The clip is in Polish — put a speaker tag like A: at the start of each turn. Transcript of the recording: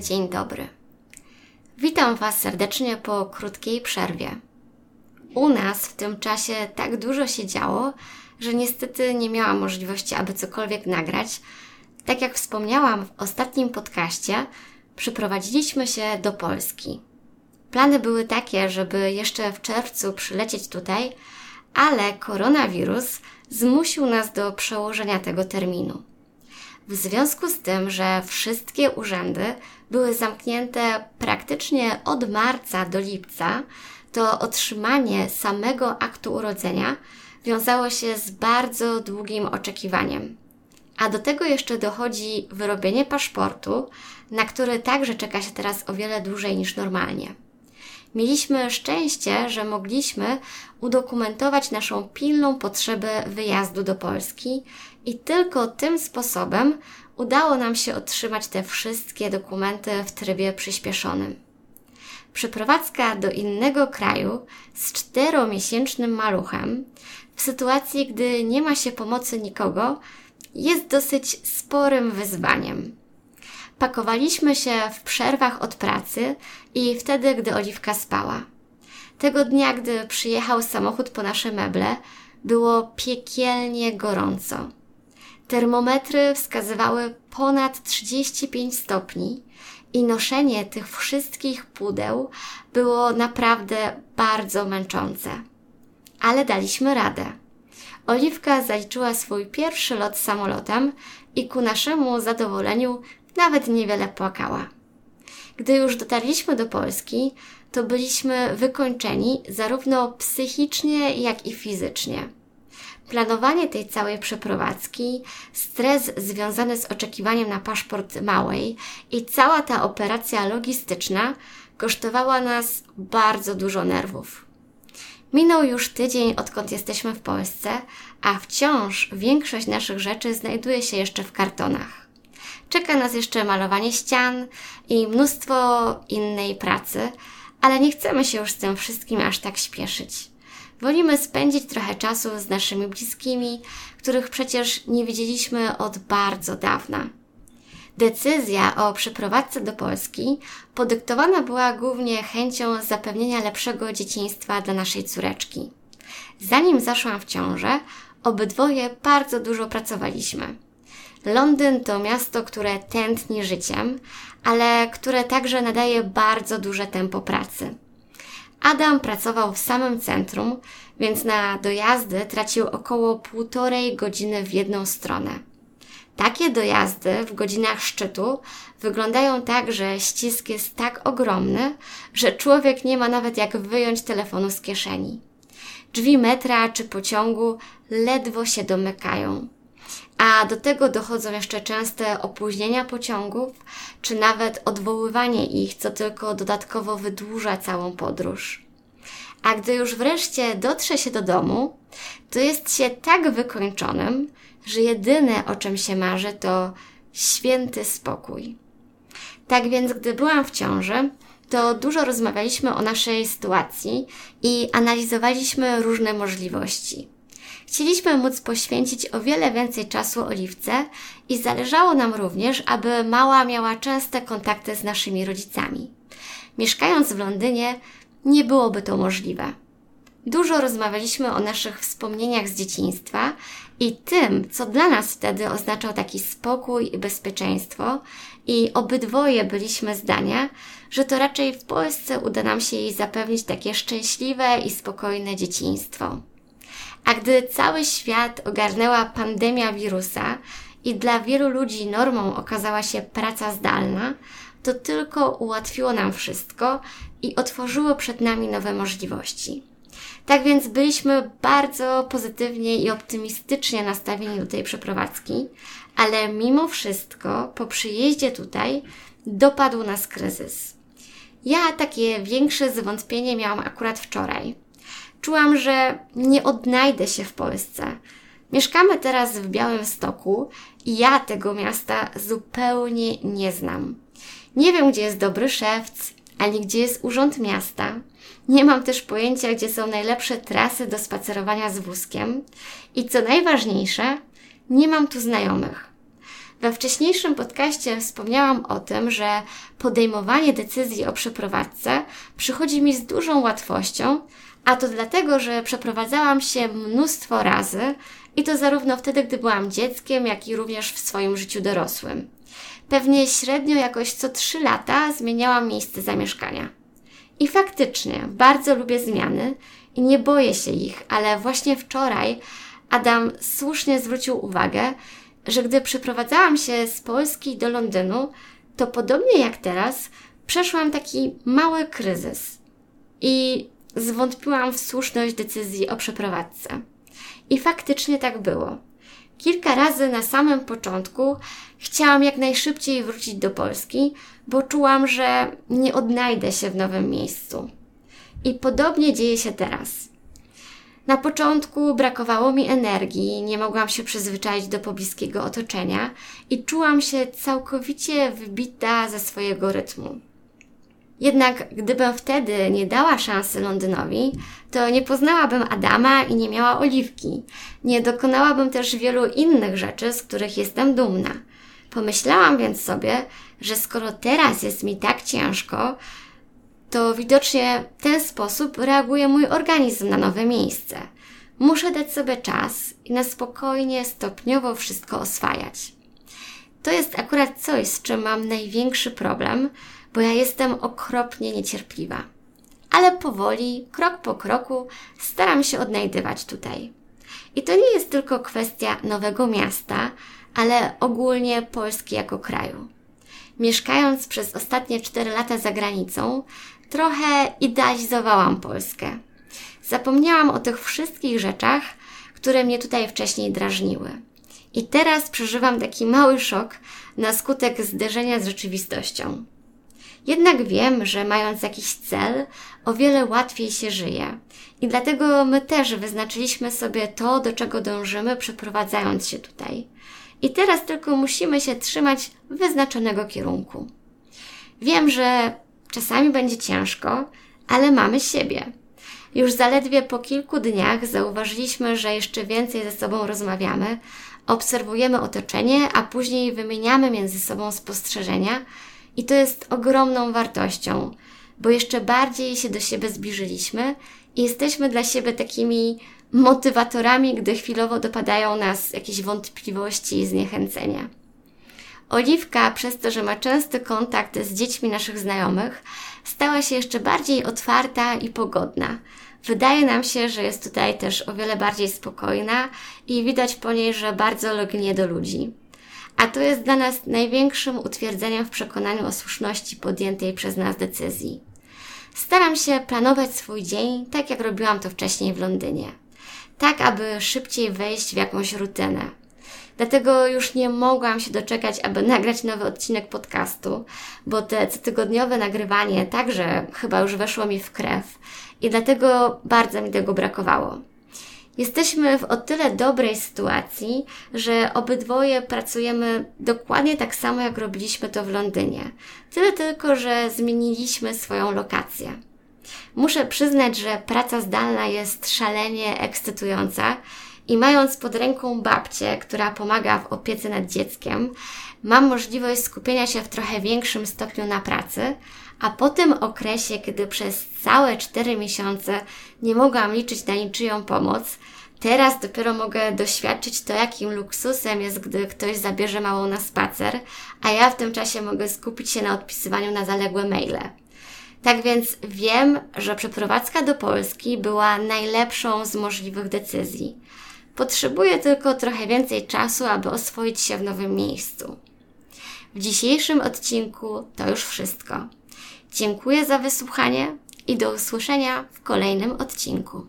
A: dzień dobry. Witam Was serdecznie po krótkiej przerwie. U nas w tym czasie tak dużo się działo, że niestety nie miałam możliwości, aby cokolwiek nagrać. Tak jak wspomniałam w ostatnim podcaście, przyprowadziliśmy się do Polski. Plany były takie, żeby jeszcze w czerwcu przylecieć tutaj, ale koronawirus zmusił nas do przełożenia tego terminu. W związku z tym, że wszystkie urzędy były zamknięte praktycznie od marca do lipca, to otrzymanie samego aktu urodzenia wiązało się z bardzo długim oczekiwaniem. A do tego jeszcze dochodzi wyrobienie paszportu, na który także czeka się teraz o wiele dłużej niż normalnie. Mieliśmy szczęście, że mogliśmy udokumentować naszą pilną potrzebę wyjazdu do Polski i tylko tym sposobem udało nam się otrzymać te wszystkie dokumenty w trybie przyspieszonym. Przeprowadzka do innego kraju z czteromiesięcznym maluchem w sytuacji, gdy nie ma się pomocy nikogo, jest dosyć sporym wyzwaniem. Pakowaliśmy się w przerwach od pracy i wtedy, gdy Oliwka spała. Tego dnia, gdy przyjechał samochód po nasze meble, było piekielnie gorąco. Termometry wskazywały ponad 35 stopni i noszenie tych wszystkich pudeł było naprawdę bardzo męczące. Ale daliśmy radę. Oliwka zaliczyła swój pierwszy lot samolotem i ku naszemu zadowoleniu nawet niewiele płakała. Gdy już dotarliśmy do Polski, to byliśmy wykończeni zarówno psychicznie, jak i fizycznie. Planowanie tej całej przeprowadzki, stres związany z oczekiwaniem na paszport małej i cała ta operacja logistyczna kosztowała nas bardzo dużo nerwów. Minął już tydzień, odkąd jesteśmy w Polsce, a wciąż większość naszych rzeczy znajduje się jeszcze w kartonach. Czeka nas jeszcze malowanie ścian i mnóstwo innej pracy, ale nie chcemy się już z tym wszystkim aż tak śpieszyć. Wolimy spędzić trochę czasu z naszymi bliskimi, których przecież nie widzieliśmy od bardzo dawna. Decyzja o przeprowadzce do Polski podyktowana była głównie chęcią zapewnienia lepszego dzieciństwa dla naszej córeczki. Zanim zaszłam w ciążę, obydwoje bardzo dużo pracowaliśmy. Londyn to miasto, które tętni życiem, ale które także nadaje bardzo duże tempo pracy. Adam pracował w samym centrum, więc na dojazdy tracił około półtorej godziny w jedną stronę. Takie dojazdy w godzinach szczytu wyglądają tak, że ścisk jest tak ogromny, że człowiek nie ma nawet jak wyjąć telefonu z kieszeni. Drzwi metra czy pociągu ledwo się domykają. A do tego dochodzą jeszcze częste opóźnienia pociągów, czy nawet odwoływanie ich, co tylko dodatkowo wydłuża całą podróż. A gdy już wreszcie dotrze się do domu, to jest się tak wykończonym, że jedyne o czym się marzy to święty spokój. Tak więc, gdy byłam w ciąży, to dużo rozmawialiśmy o naszej sytuacji i analizowaliśmy różne możliwości. Chcieliśmy móc poświęcić o wiele więcej czasu Oliwce i zależało nam również, aby mała miała częste kontakty z naszymi rodzicami. Mieszkając w Londynie, nie byłoby to możliwe. Dużo rozmawialiśmy o naszych wspomnieniach z dzieciństwa i tym, co dla nas wtedy oznaczał taki spokój i bezpieczeństwo, i obydwoje byliśmy zdania, że to raczej w Polsce uda nam się jej zapewnić takie szczęśliwe i spokojne dzieciństwo. A gdy cały świat ogarnęła pandemia wirusa i dla wielu ludzi normą okazała się praca zdalna, to tylko ułatwiło nam wszystko i otworzyło przed nami nowe możliwości. Tak więc byliśmy bardzo pozytywnie i optymistycznie nastawieni do tej przeprowadzki, ale mimo wszystko po przyjeździe tutaj dopadł nas kryzys. Ja takie większe zwątpienie miałam akurat wczoraj. Czułam, że nie odnajdę się w Polsce. Mieszkamy teraz w Białym Stoku i ja tego miasta zupełnie nie znam. Nie wiem, gdzie jest dobry szewc, ani gdzie jest urząd miasta. Nie mam też pojęcia, gdzie są najlepsze trasy do spacerowania z wózkiem. I co najważniejsze, nie mam tu znajomych. We wcześniejszym podcaście wspomniałam o tym, że podejmowanie decyzji o przeprowadzce przychodzi mi z dużą łatwością, a to dlatego, że przeprowadzałam się mnóstwo razy i to zarówno wtedy, gdy byłam dzieckiem, jak i również w swoim życiu dorosłym. Pewnie średnio jakoś co trzy lata zmieniałam miejsce zamieszkania. I faktycznie bardzo lubię zmiany i nie boję się ich, ale właśnie wczoraj Adam słusznie zwrócił uwagę, że gdy przeprowadzałam się z Polski do Londynu, to podobnie jak teraz, przeszłam taki mały kryzys i zwątpiłam w słuszność decyzji o przeprowadzce. I faktycznie tak było. Kilka razy na samym początku chciałam jak najszybciej wrócić do Polski, bo czułam, że nie odnajdę się w nowym miejscu. I podobnie dzieje się teraz. Na początku brakowało mi energii, nie mogłam się przyzwyczaić do pobliskiego otoczenia i czułam się całkowicie wybita ze swojego rytmu. Jednak gdybym wtedy nie dała szansy Londynowi, to nie poznałabym Adama i nie miała oliwki. Nie dokonałabym też wielu innych rzeczy, z których jestem dumna. Pomyślałam więc sobie, że skoro teraz jest mi tak ciężko, to widocznie w ten sposób reaguje mój organizm na nowe miejsce. Muszę dać sobie czas i na spokojnie, stopniowo wszystko oswajać. To jest akurat coś, z czym mam największy problem, bo ja jestem okropnie niecierpliwa. Ale powoli, krok po kroku, staram się odnajdywać tutaj. I to nie jest tylko kwestia nowego miasta, ale ogólnie Polski jako kraju. Mieszkając przez ostatnie 4 lata za granicą, trochę idealizowałam Polskę. Zapomniałam o tych wszystkich rzeczach, które mnie tutaj wcześniej drażniły. I teraz przeżywam taki mały szok na skutek zderzenia z rzeczywistością. Jednak wiem, że mając jakiś cel, o wiele łatwiej się żyje. I dlatego my też wyznaczyliśmy sobie to, do czego dążymy, przeprowadzając się tutaj. I teraz tylko musimy się trzymać wyznaczonego kierunku. Wiem, że czasami będzie ciężko, ale mamy siebie. Już zaledwie po kilku dniach zauważyliśmy, że jeszcze więcej ze sobą rozmawiamy, obserwujemy otoczenie, a później wymieniamy między sobą spostrzeżenia, i to jest ogromną wartością, bo jeszcze bardziej się do siebie zbliżyliśmy i jesteśmy dla siebie takimi motywatorami, gdy chwilowo dopadają nas jakieś wątpliwości i zniechęcenia. Oliwka, przez to, że ma częsty kontakt z dziećmi naszych znajomych, stała się jeszcze bardziej otwarta i pogodna. Wydaje nam się, że jest tutaj też o wiele bardziej spokojna i widać po niej, że bardzo lgnie do ludzi. A to jest dla nas największym utwierdzeniem w przekonaniu o słuszności podjętej przez nas decyzji. Staram się planować swój dzień tak, jak robiłam to wcześniej w Londynie. Tak, aby szybciej wejść w jakąś rutynę. Dlatego już nie mogłam się doczekać, aby nagrać nowy odcinek podcastu, bo te cotygodniowe nagrywanie także chyba już weszło mi w krew i dlatego bardzo mi tego brakowało. Jesteśmy w o tyle dobrej sytuacji, że obydwoje pracujemy dokładnie tak samo, jak robiliśmy to w Londynie. Tyle tylko, że zmieniliśmy swoją lokację. Muszę przyznać, że praca zdalna jest szalenie ekscytująca i mając pod ręką babcię, która pomaga w opiece nad dzieckiem, mam możliwość skupienia się w trochę większym stopniu na pracy, a po tym okresie, kiedy przez całe cztery miesiące nie mogłam liczyć na niczyją pomoc, teraz dopiero mogę doświadczyć to, jakim luksusem jest, gdy ktoś zabierze małą na spacer, a ja w tym czasie mogę skupić się na odpisywaniu na zaległe maile. Tak więc wiem, że przeprowadzka do Polski była najlepszą z możliwych decyzji. Potrzebuję tylko trochę więcej czasu, aby oswoić się w nowym miejscu. W dzisiejszym odcinku to już wszystko. Dziękuję za wysłuchanie i do usłyszenia w kolejnym odcinku.